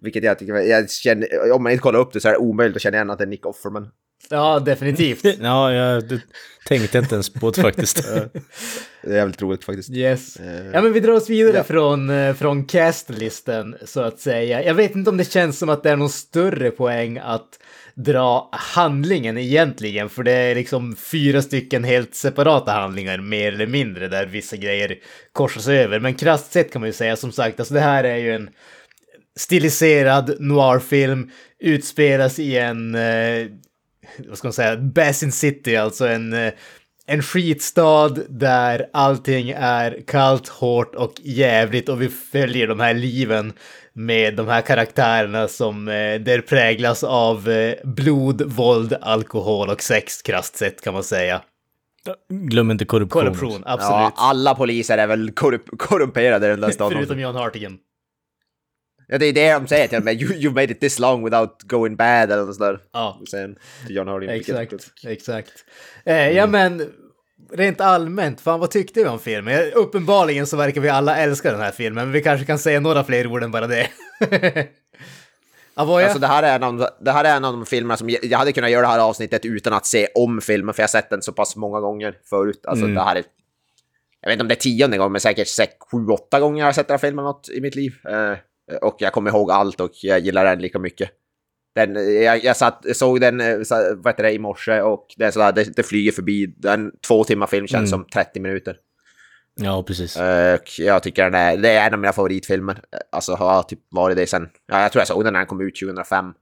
Vilket jag tycker, jag känner, om man inte kollar upp det så är det omöjligt att känna igen att det är Nick Offerman. Ja, definitivt. (laughs) Ja, jag tänkte inte ens på det faktiskt. (laughs) Det är jävligt roligt faktiskt. Yes. Eh, Ja, men vi drar oss vidare ja. från, eh, från castlisten så att säga. Jag vet inte om det känns som att det är någon större poäng att dra handlingen egentligen, för det är liksom fyra stycken helt separata handlingar mer eller mindre där vissa grejer korsas över. Men krasst sett kan man ju säga som sagt, alltså det här är ju en stiliserad noirfilm, utspelas i en, eh, vad ska man säga, Basin City, alltså en, eh, en skitstad där allting är kallt, hårt och jävligt och vi följer de här liven med de här karaktärerna som eh, där präglas av eh, blod, våld, alkohol och sex krasst sett kan man säga. Glöm inte korruption. Korruption, Ja, absolut. alla poliser är väl korrup- korrumperade i den där staden. (laughs) Förutom John Hartigan. Ja, det är det de säger till mig. You, you made it this long without going bad eller något sådär. Ja. Sen till John Hardy. Exakt, exakt. Eh, ja men, rent allmänt, fan vad tyckte vi om filmen? Uppenbarligen så verkar vi alla älska den här filmen, men vi kanske kan säga några fler ord än bara det. (laughs) Avoya? Alltså det här, är en av, de- det här är en av de filmerna som jag, jag hade kunnat göra det här avsnittet utan att se om filmen, för jag har sett den så pass många gånger förut. Alltså det här är... Jag vet inte om det är tionde gången, men säkert sju, åtta gånger har jag sett den här filmen något i mitt liv. Eh, och jag kommer ihåg allt och jag gillar den lika mycket. Den, jag, jag satt, såg den eh, så, vad heter det, i morse och det, är sådär, det, det flyger förbi. Den två timmar film känns som 30 minuter. Ja, precis. Eh, Och jag tycker den är, det är en av mina favoritfilmer. Eh, Alltså har typ varit det sen, ja, jag tror jag såg den när den kom ut 2005.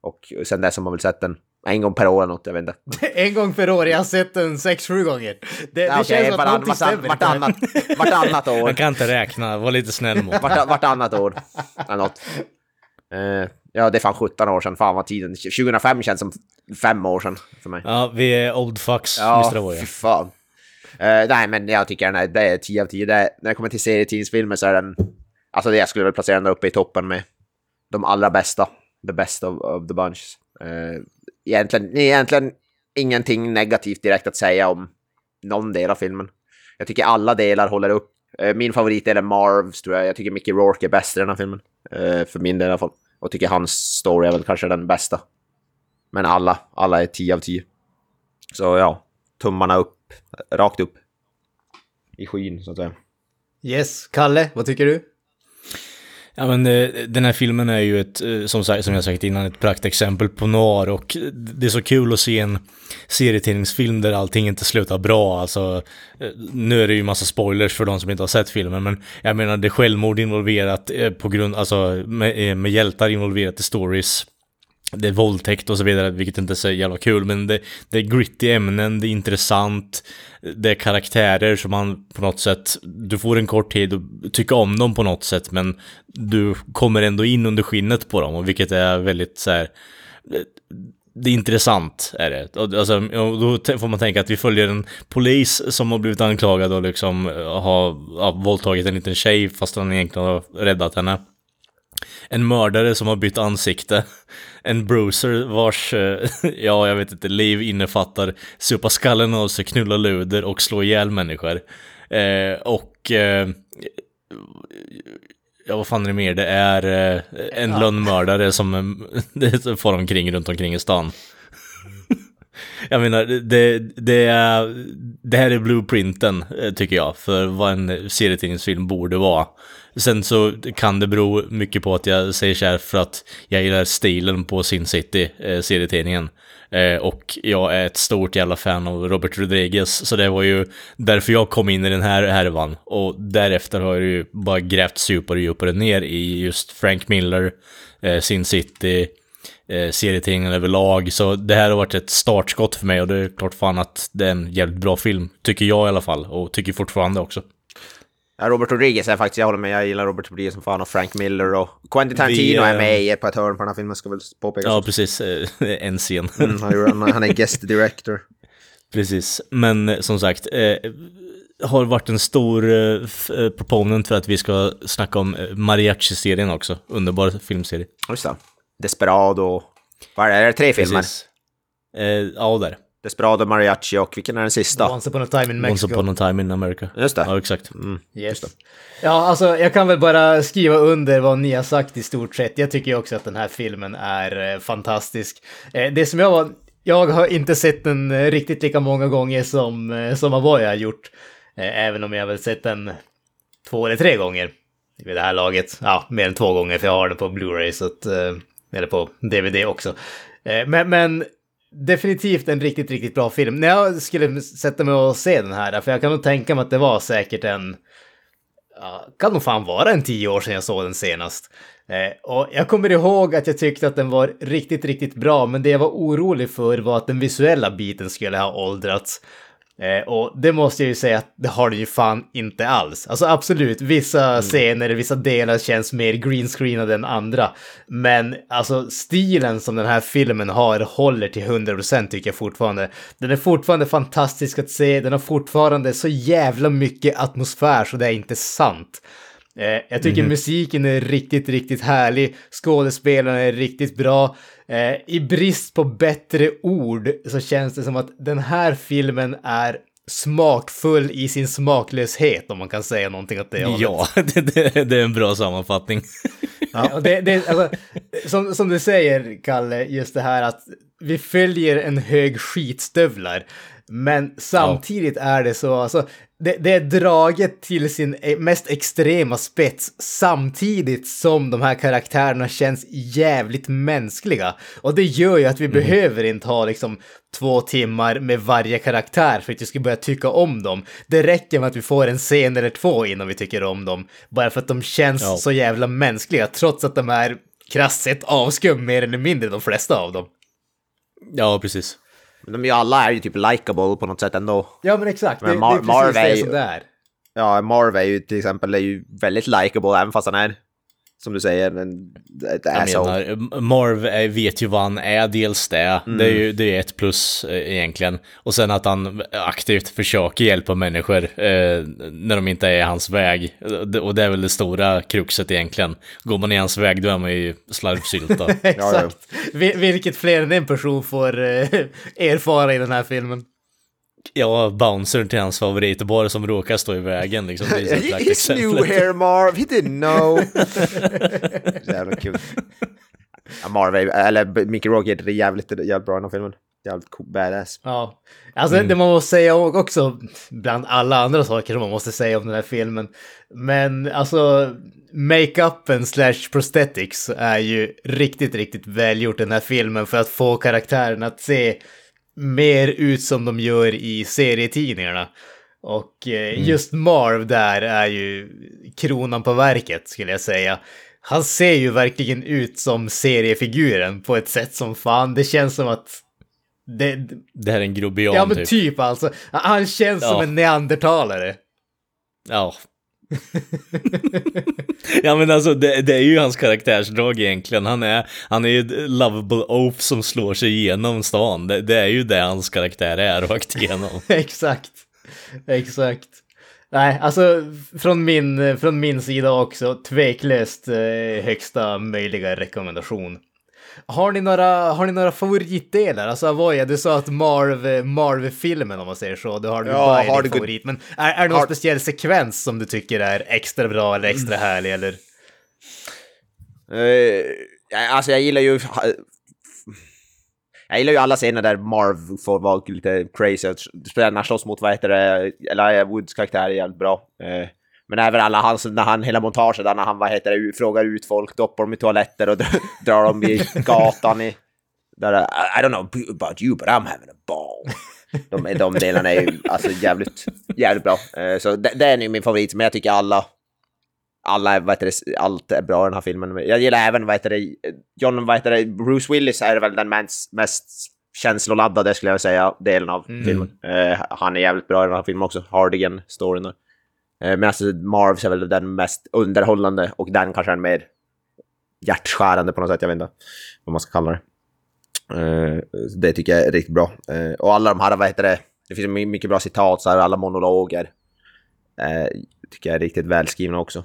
Och sen dess har man väl sett den en gång per år eller något, jag vet inte. (laughs) en gång per år, jag har sett den sex, sju gånger. Det, det Ja, okej, känns som att någonting stämmer. vartannat, (laughs) vartannat år. Man kan inte räkna, var lite snäll mot Vart, vartannat år. Eller något. Eh, ja, det är fan 17 år sedan. Fan vad tiden... 2005 känns som fem år sedan för mig. Ja, vi är old fucks, Ja, Mr. Avoya. fy fan. Eh, nej, men jag tycker den är, det är 10 av 10. Det är, när det kommer till serietidningsfilmer så är den... Alltså det jag skulle väl placera den där uppe i toppen med de allra bästa. The best of, of the bunch. Eh, egentligen, egentligen ingenting negativt direkt att säga om någon del av filmen. Jag tycker alla delar håller upp. Eh, min favoritdel är Marvs tror jag. Jag tycker Mickey Rourke är bäst i den här filmen. Eh, för min del i alla fall. Och tycker hans story är väl kanske den bästa. Men alla, alla är 10 av 10. Så ja, tummarna upp, rakt upp. I skyn så att säga. Yes, Kalle, vad tycker du? Ja men eh, den här filmen är ju ett, eh, som, som jag sagt innan, ett praktexempel på noir och det är så kul att se en serietidningsfilm där allting inte slutar bra. Alltså, eh, nu är det ju massa spoilers för de som inte har sett filmen, men jag menar det är självmord involverat på grund, alltså med, med hjältar involverat i stories. Det är våldtäkt och så vidare, vilket inte är så jävla kul, men det, det är gritty ämnen, det är intressant, det är karaktärer som man på något sätt, du får en kort tid att tycka om dem på något sätt, men du kommer ändå in under skinnet på dem, och vilket är väldigt så här, det är intressant, är det. Och, Alltså, och då får man tänka att vi följer en polis som har blivit anklagad och liksom eh, har ja, våldtagit en liten tjej fast han egentligen har räddat henne. En mördare som har bytt ansikte. En bruiser vars, eh, (laughs) ja jag vet inte, liv innefattar supa skallen av sig, knulla luder och slå ihjäl människor. Eh, och eh, Ja, vad fan är det mer? Det är eh, en lönnmördare som eh, (laughs) far omkring runt omkring i stan. (laughs) Jag menar, det, det, är, det här är blueprinten, eh, tycker jag, för vad en serietidningsfilm borde vara. Sen så kan det bero mycket på att jag säger så här för att jag gillar stilen på Sin City, eh, serietidningen. Eh, och jag är ett stort jävla fan av Robert Rodriguez, så det var ju därför jag kom in i den här härvan. Och därefter har jag ju bara grävt djupare och djupare ner i just Frank Miller, eh, Sin City, eh, serietidningen överlag. Så det här har varit ett startskott för mig och det är klart fan att det är en jävligt bra film. Tycker jag i alla fall och tycker fortfarande också. Ja, Robert Rodriguez är faktiskt, jag håller med, jag gillar Robert Rodriguez som fan och Frank Miller och Quentin Tarantino Vi, är eh, med i på ett hörn på den här filmen ska väl påpekas. Ja, precis. (laughs) En scen. Mm, han, är guest director. (laughs) Precis, men eh, som sagt, eh, har varit en stor eh, eh, proponent för att vi ska snacka om Mariachi-serien också. Underbar filmserie. Just det. Desperado. Vad är det? Är det tre filmer? Precis. Eh, ja, där. Desperado, Mariachi och vilken är den sista? Once upon a time in Once Mexico. upon a time in America. Just det. Ja, exakt. Yes. Ja, alltså jag kan väl bara skriva under vad ni har sagt i stort sett. Jag tycker ju också att den här filmen är eh, fantastisk. Eh, det som jag var, jag har inte sett den eh, riktigt lika många gånger som, eh, som Avoy har gjort. Eh, även om jag har väl sett den två eller tre gånger vid det här laget. Ja, mer än två gånger för jag har den på Blu-ray, så att, eh, eller på DVD också. Eh, men, men definitivt en riktigt, riktigt bra film. När jag skulle sätta mig och se den här, för jag kan nog tänka mig att det var säkert en ja, kan nog fan vara en tio år sedan jag såg den senast. Eh, och jag kommer ihåg att jag tyckte att den var riktigt, riktigt bra, men det jag var orolig för var att den visuella biten skulle ha åldrats. Eh, och det måste jag ju säga att det har den ju fan inte alls. Alltså absolut, vissa scener, vissa delar känns mer greenscreenade än andra. Men alltså stilen som den här filmen har håller till 100% tycker jag fortfarande. Den är fortfarande fantastisk att se, den har fortfarande så jävla mycket atmosfär så det är inte sant. Eh, jag tycker musiken är riktigt, riktigt härlig. Skådespelarna är riktigt bra. Eh, I brist på bättre ord så känns det som att den här filmen är smakfull i sin smaklöshet, om man kan säga någonting åt det hållet. Ja, (laughs) det, det, det är en bra sammanfattning. (laughs) Ja, det, det, alltså, som, som du säger, Kalle, just det här att vi följer en hög skitstövlar. Men samtidigt är det så, alltså, det, det är draget till sin e- mest extrema spets samtidigt som de här karaktärerna känns jävligt mänskliga. Och det gör ju att vi behöver inte ha liksom två timmar med varje karaktär för att vi ska börja tycka om dem. Det räcker med att vi får en scen eller två innan vi tycker om dem. Bara för att de känns Ja. så jävla mänskliga, trots att de är krasst sett avskum mer eller mindre, de flesta av dem. Ja, precis. Men de är ju alla är ju typ likable på något sätt ändå. Ja men exakt, Men det, Mar- det är precis Marv är det ju- som det är. Ja, Marv är ju till exempel är ju väldigt likable även fast han är, som du säger, en, ett Jag asshole. menar, Marv vet ju vad han är, dels det. Det är ju det är ett plus eh, egentligen. Och sen att han aktivt försöker hjälpa människor eh, när de inte är i hans väg. Och det är väl det stora kruxet egentligen. Går man i hans väg då är man ju slarvsylta. (laughs) Exakt. Vil- Vilket fler än en person får eh, (laughs) erfara i den här filmen. Ja, bouncern till hans favoritbar som råkar stå i vägen liksom. (laughs) Det är He's new exemplet. here Marv, he didn't know. (laughs) Jävla kul. Ja, Marv är, eller Mickey Rourke är jävligt, jävligt bra i den här filmen. Jävligt cool, badass. Ja, alltså det man måste säga också, bland alla andra saker som man måste säga om den här filmen, men alltså makeupen slash prosthetics är ju riktigt, riktigt välgjort den här filmen för att få karaktärerna att se mer ut som de gör i serietidningarna. Och eh, just Marv där är ju kronan på verket skulle jag säga. Han ser ju verkligen ut som seriefiguren på ett sätt som fan, det känns som att det, Det här är en grobian Ja men typ. typ alltså. Han känns som Ja. en neandertalare. Ja. (laughs) ja men alltså det, det är ju hans karaktärsdrag egentligen. Han är, han är ju ett lovable oaf som slår sig igenom stan. Det, det är ju det hans karaktär är rakt igenom. (laughs) Exakt. Exakt. Nej, alltså från min, från min sida också, tveklöst eh, högsta möjliga rekommendation. Har ni några, har ni några favoritdelar? Alltså Avoya, du sa att Marv, Marv-filmen om man säger så, du har Ja, har din favorit. Men är, är det någon har- speciell sekvens som du tycker är extra bra eller extra härlig eller? Uh, alltså jag gillar ju... Jag gillar ju alla scener där Marv får vara lite crazy. Speciellt när han slåss mot, vad heter det, Elijah Woods karaktär är jävligt bra. Eh, men även alla hans, när han, hela montaget där när han, vad heter det, frågar ut folk, doppar dem i toaletter och (laughs) drar dem i gatan i... Där, I, don't know about you but I'm having a ball. De, de delarna är ju alltså jävligt, jävligt bra. Eh, så det, det är nog min favorit, men jag tycker alla... alla, vad heter det, allt är bra i den här filmen. Jag gillar även, vad heter det, John, vad heter det, Bruce Willis är väl den mest, mest känsloladdade, skulle jag säga, delen av filmen. Eh, han är jävligt bra i den här filmen också, Hardigan-storyn. Eh, men alltså, Marvs är väl den mest underhållande och den kanske är mer hjärtskärande på något sätt, jag vet inte vad man ska kalla det. Eh, det tycker jag är riktigt bra. Eh, och alla de här, vad heter det, det finns mycket bra citat, så här, alla monologer. Tycker jag är riktigt välskrivna också.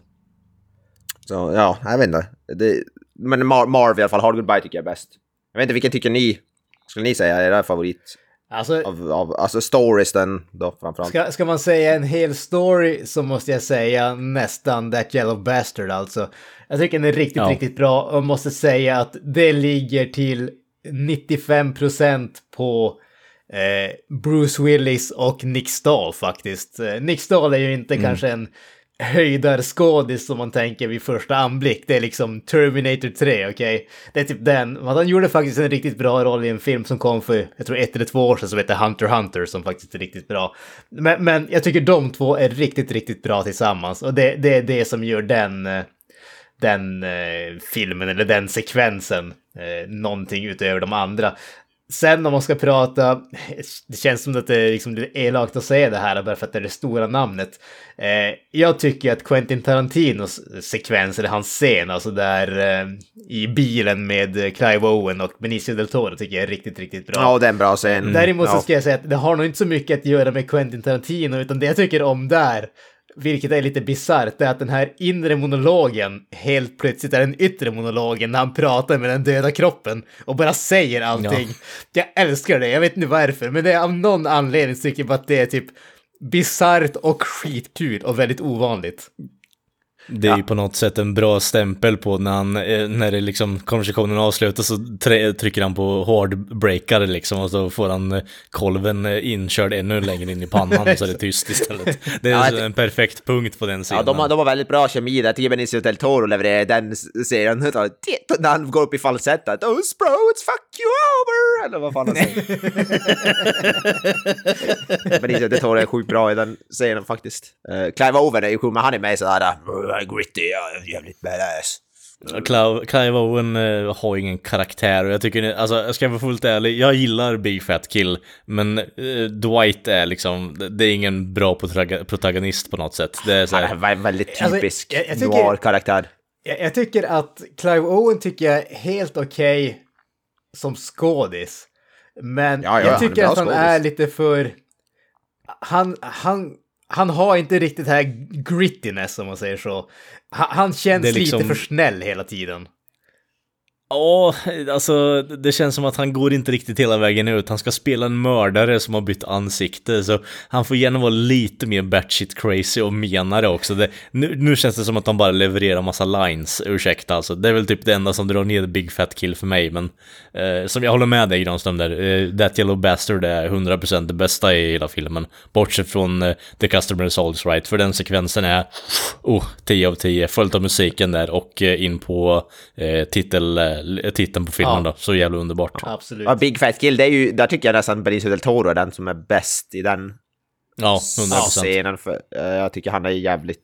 Så ja, jag vet inte. Det, men Mar Marv i alla fall, Hard Goodbye tycker jag är bäst. Jag vet inte, vilken tycker ni? Skulle ni säga är era favorit? Alltså, Av, av, alltså stories den då framförallt. Ska, ska man säga en hel story så måste jag säga nästan That Yellow Bastard alltså. Jag tycker den är riktigt, Ja. riktigt bra och måste säga att det ligger till 95% på eh, Bruce Willis och Nick Stahl faktiskt. Eh, Nick Stahl är ju inte kanske en höjdarskådis som man tänker vid första anblick. Det är liksom Terminator 3, okej? Det är typ den. Men han gjorde faktiskt en riktigt bra roll i en film som kom för, jag tror ett eller två år sedan som heter Hunter Hunter som faktiskt är riktigt bra. Men, men jag tycker de två är riktigt, riktigt bra tillsammans och det, det är det som gör den, eh, den eh, filmen eller den sekvensen eh, någonting utöver de andra. Sen om man ska prata, det känns som att det är liksom elakt att säga det här bara för att det är det stora namnet. Eh, jag tycker att Quentin Tarantinos sekvens, eller hans scen, alltså där eh, i bilen med Clive Owen och Benicio del Toro tycker jag är riktigt, riktigt bra. Ja, det är en bra scen. Däremot så ska jag säga att det har nog inte så mycket att göra med Quentin Tarantino, utan det jag tycker om där, vilket är lite bisarrt, är att den här inre monologen helt plötsligt är den yttre monologen när han pratar med den döda kroppen och bara säger allting. Jag älskar det, jag vet inte varför, men det är av någon anledning tycker jag att det är typ bisarrt och skitkul och väldigt ovanligt. Det är ju på något sätt en bra stämpel på när, han, eh, när det liksom konversationen avslutas så trycker han på hård breakare liksom och så får han eh, kolven eh, inkörd ännu längre in i pannan så är det tyst istället. Det är Ja, så jag ty- en perfekt punkt på den scenen. Ja, de, har- de har väldigt bra kemi där. Jag tycker Benicio del Toro levererar den serien. När han går upp i falsett. att, Oh, Sproats, fuck you over! Eller vad fan han säger. (laughs) Benicio del Toro är sjukt bra i den scenen faktiskt. Uh, Clive Owen är ju cool, men han är med sådär uh, gritty, uh, jävligt badass. Clive, Clive Owen eh, har ingen karaktär och jag tycker, ni- alltså jag ska vara fullt ärlig, jag gillar Big Fat Kill, men eh, Dwight är liksom, det- är ingen bra protagonist på något sätt. Det är så Han här, är en väldigt Alltså, typisk jag- jag tycker- noir-karaktär. Jag, jag tycker att Clive Owen tycker jag är helt okej som skådis. Men Ja, ja, jag han är tycker bra att han skådis. är lite för... Han, han, han har inte riktigt det här grittiness om man säger så. Han, han känns liksom- lite för snäll hela tiden. Ja, alltså det känns som att han går inte riktigt hela vägen ut. Han ska spela en mördare som har bytt ansikte, så han får gärna vara lite mer batshit crazy och menare också. Det, nu, nu känns det som att han bara levererar massa lines, ursäkta alltså. Det är väl typ det enda som drar ner Big Fat Kill för mig, men eh, som jag håller med dig Granström där, eh, That Yellow Bastard är 100% det bästa i hela filmen. Bortsett från eh, The Customer Souls Right, för den sekvensen är oh, 10 av 10, följt av musiken där och eh, in på eh, titel, eh, titeln på filmen Ja. då. Så jävla underbart. Absolut. Ja, Big Fat Kill, det är ju, där tycker jag nästan Benicio del Toro är den som är bäst i den Ja, 100%. scenen. För, eh, jag tycker han är jävligt,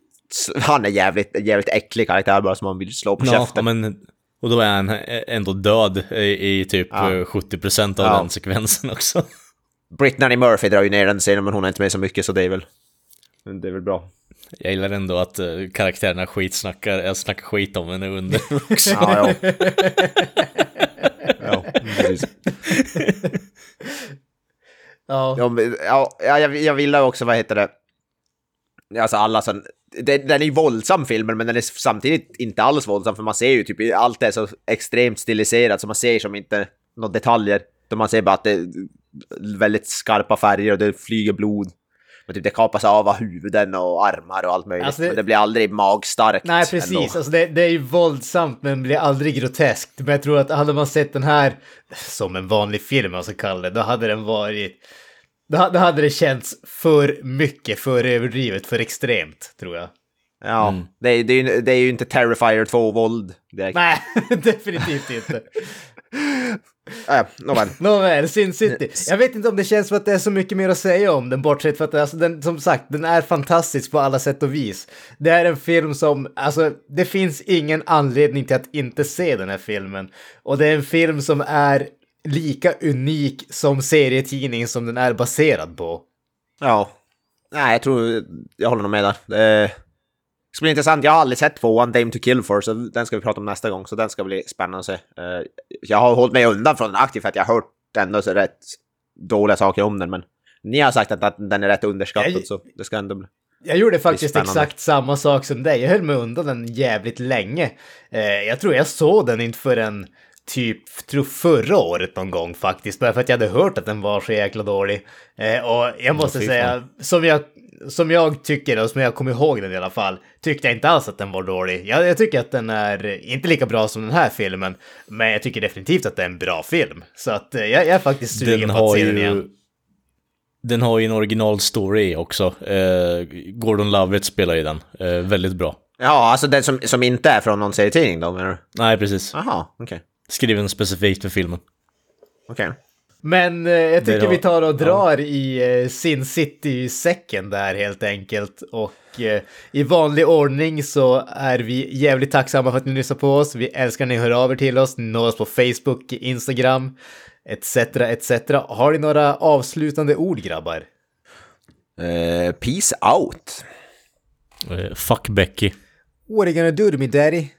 han är jävligt, jävligt äcklig karaktär bara som man vill slå på Ja, käften. men, och då är han eh, ändå död i, i typ Ja. eh, 70% av Ja. den sekvensen också. Brittany Murphy drar ju ner den scenen men hon är inte med så mycket så det är väl, det är väl bra. Jag gillar ändå att uh, karaktärerna skitsnackar, jag snackar skit om henne under (laughs) också. Ja, ja. ja, precis. Ja. Ja, men, ja, jag, jag vill också, vad heter det? Alltså alla sån... Det, den är ju våldsam filmen, men den är samtidigt inte alls våldsam, för man ser ju typ allt är så extremt stiliserat så man ser som inte några detaljer. Utan man ser bara att det är väldigt skarpa färger och det flyger blod. Men typ det kapas av huvuden och armar och allt möjligt. Alltså det- Men det blir aldrig magstarkt. Nej, precis. Alltså det, det är ju våldsamt men blir aldrig groteskt. Men jag tror att hade man sett den här som en vanlig film, man ska kalla det, då hade den varit... Då, ha- då hade det känts för mycket, för överdrivet, för extremt, tror jag. Ja, Mm. det, är, det, är, ju- det är ju inte Terrifier 2-våld direkt. Nej, (laughs) definitivt inte. (laughs) Äh, nåväl. Nåväl, Sin City. Jag vet inte om det känns som att det är så mycket mer att säga om den, bortsett från att alltså, den, som sagt, den är fantastisk på alla sätt och vis. Det är en film som, alltså, det finns ingen anledning till att inte se den här filmen. Och det är en film som är lika unik som serietidning som den är baserad på. Ja. Nej, jag tror... Jag håller nog med där. Det ska bli intressant. Jag har aldrig sett tvåan, Dame to Kill for, så den ska vi prata om nästa gång. Så den ska bli spännande att se. Eh, Jag har hållit mig undan från den aktivt för att jag har hört ändå så rätt dåliga saker om den, men ni har sagt att, den är rätt underskattad, Jag- så det ska ändå bli... Jag gjorde faktiskt exakt samma sak som dig. Jag höll mig undan den jävligt länge. Eh, jag tror jag såg den inte förrän typ, tror förra året någon gång faktiskt. Bara för att jag hade hört att den var så jäkla dålig. Eh, och jag måste säga, som jag, som jag tycker, och som jag kommer ihåg den i alla fall, tyckte jag inte alls att den var dålig. Jag, jag tycker att den är inte lika bra som den här filmen, men jag tycker definitivt att det är en bra film. Så att eh, jag, jag är faktiskt sugen Den på att har se den ju... igen. Den har ju en originalstory också. Eh, Gordon Lovett spelar i den. Eh, väldigt bra. Ja, alltså den som, som inte är från någon serietidning då, menar du? Nej, precis. Jaha, okej. Skriven specifikt för filmen. Okej. Men eh, jag tycker Det vi tar och drar i eh, Sin City-säcken där helt enkelt. Och eh, i vanlig ordning så är vi jävligt tacksamma för att ni lyssnar på oss. Vi älskar när ni hör av er till oss. Ni når oss på Facebook, Instagram, etc. etc. Har ni några avslutande ord grabbar? Eh, peace out. Eh, fuck Becky. What are you gonna do to me daddy?